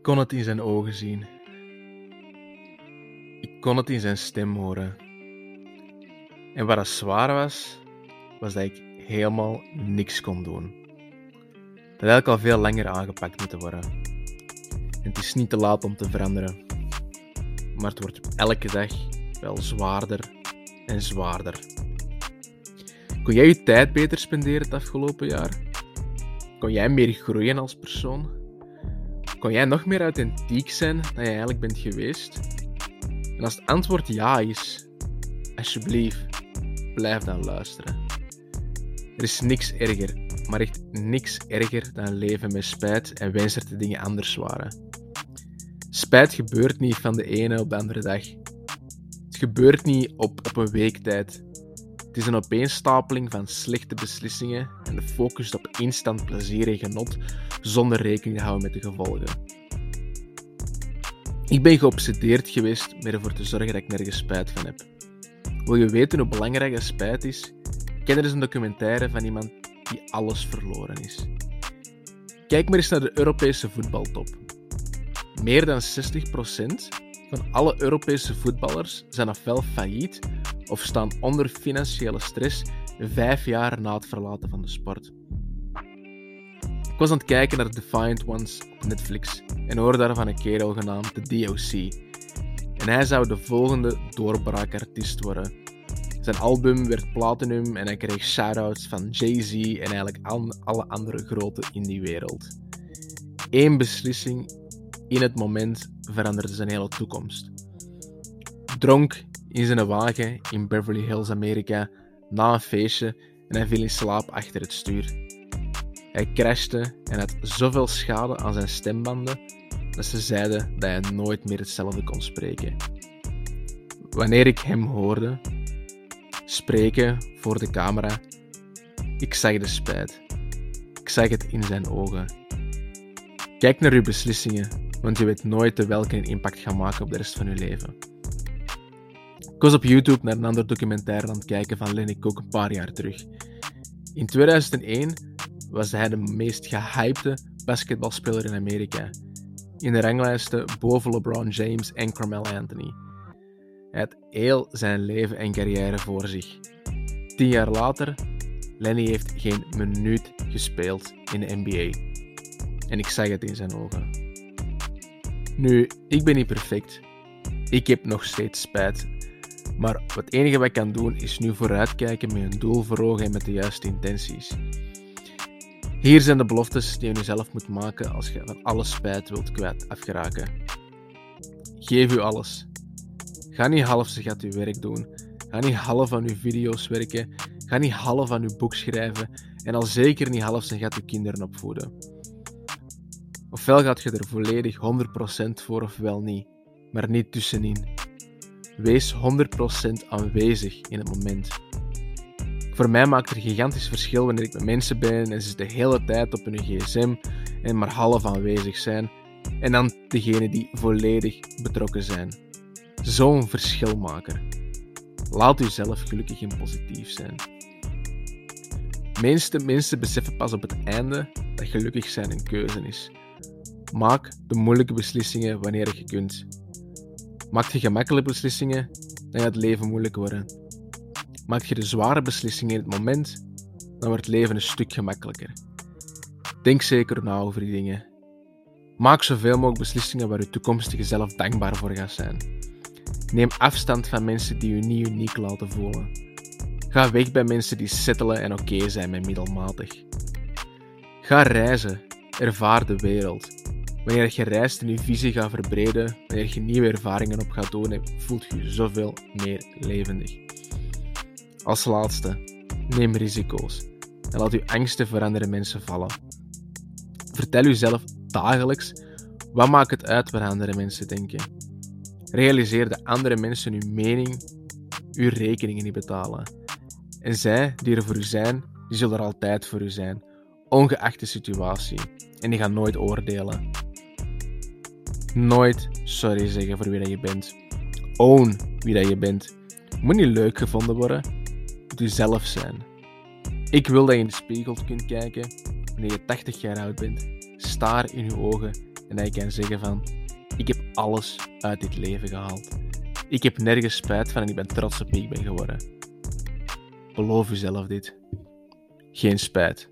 Ik kon het in zijn ogen zien. Ik kon het in zijn stem horen. En wat het zwaar was, was dat ik helemaal niks kon doen. Dat had ik al veel langer aangepakt moeten worden. En het is niet te laat om te veranderen. Maar het wordt elke dag wel zwaarder en zwaarder. Kon jij je tijd beter spenderen het afgelopen jaar? Kon jij meer groeien als persoon? Kon jij nog meer authentiek zijn dan je eigenlijk bent geweest? En als het antwoord ja is, alsjeblieft, blijf dan luisteren. Er is niks erger, maar echt niks erger dan leven met spijt en wens dat de dingen anders waren. Spijt gebeurt niet van de ene op de andere dag. Het gebeurt niet op, op een week tijd. Het is een opeenstapeling van slechte beslissingen en de focus op instant plezier en genot zonder rekening te houden met de gevolgen. Ik ben geobsedeerd geweest met ervoor te zorgen dat ik nergens spijt van heb. Wil je weten hoe belangrijk spijt is? Ken er eens een documentaire van iemand die alles verloren is. Kijk maar eens naar de Europese voetbaltop. Meer dan 60% van alle Europese voetballers zijn ofwel failliet of staan onder financiële stress vijf jaar na het verlaten van de sport. Ik was aan het kijken naar Defiant Ones op Netflix en hoorde daarvan een kerel genaamd The DOC. En hij zou de volgende doorbraakartiest worden. Zijn album werd platinum en hij kreeg shout-outs van Jay-Z en eigenlijk alle andere grote in die wereld. Eén beslissing in het moment veranderde zijn hele toekomst. Dronk in zijn wagen in Beverly Hills, Amerika, na een feestje en hij viel in slaap achter het stuur. Hij crashte en had zoveel schade aan zijn stembanden dat ze zeiden dat hij nooit meer hetzelfde kon spreken. Wanneer ik hem hoorde spreken voor de camera, ik zag de spijt. Ik zag het in zijn ogen. Kijk naar uw beslissingen, want je weet nooit welke een impact gaan maken op de rest van je leven. Ik was op YouTube naar een ander documentaire aan het kijken van Lenny Cook een paar jaar terug. In 2001 was hij de meest gehypte basketbalspeler in Amerika. In de ranglijsten boven LeBron James en Carmelo Anthony. Hij had heel zijn leven en carrière voor zich. Tien jaar later, Lenny heeft geen minuut gespeeld in de NBA. En ik zag het in zijn ogen. Nu, ik ben niet perfect. Ik heb nog steeds spijt. Maar het enige wat kan doen is nu vooruitkijken met een doel voor ogen en met de juiste intenties. Hier zijn de beloftes die je nu zelf moet maken als je van alle spijt wilt kwijt afgeraken. Geef u alles. Ga niet half gaat uw werk doen. Ga niet half aan uw video's werken. Ga niet half aan uw boek schrijven. En al zeker niet half gaat uw kinderen opvoeden. Ofwel gaat je er volledig 100% voor ofwel niet, maar niet tussenin. Wees 100% aanwezig in het moment. Voor mij maakt er gigantisch verschil wanneer ik met mensen ben en ze de hele tijd op hun gsm en maar half aanwezig zijn, en dan degene die volledig betrokken zijn. Zo'n verschilmaker. Laat u zelf gelukkig en positief zijn. Meeste mensen beseffen pas op het einde dat gelukkig zijn een keuze is. Maak de moeilijke beslissingen wanneer je kunt. Maak je gemakkelijke beslissingen, dan gaat het leven moeilijk worden. Maak je de zware beslissingen in het moment, dan wordt het leven een stuk gemakkelijker. Denk zeker na over die dingen. Maak zoveel mogelijk beslissingen waar je toekomstige zelf dankbaar voor gaat zijn. Neem afstand van mensen die je niet uniek laten voelen. Ga weg bij mensen die settelen en oké zijn met middelmatig. Ga reizen, ervaar de wereld. Wanneer je reist en je visie gaat verbreden, wanneer je nieuwe ervaringen op gaat doen, voelt je je zoveel meer levendig. Als laatste, neem risico's en laat uw angsten voor andere mensen vallen. Vertel uzelf dagelijks wat maakt het uit wat andere mensen denken. Realiseer dat andere mensen uw mening, uw rekeningen niet betalen. En zij die er voor u zijn, die zullen er altijd voor u zijn, ongeacht de situatie. En die gaan nooit oordelen. Nooit sorry zeggen voor wie dat je bent. Own wie dat je bent. Moet niet leuk gevonden worden. Moet u zelf zijn. Ik wil dat je in de spiegel kunt kijken wanneer je 80 jaar oud bent. Staar in je ogen en dat je kan zeggen van, ik heb alles uit dit leven gehaald. Ik heb nergens spijt van en ik ben trots op wie ik ben geworden. Beloof jezelf dit. Geen spijt.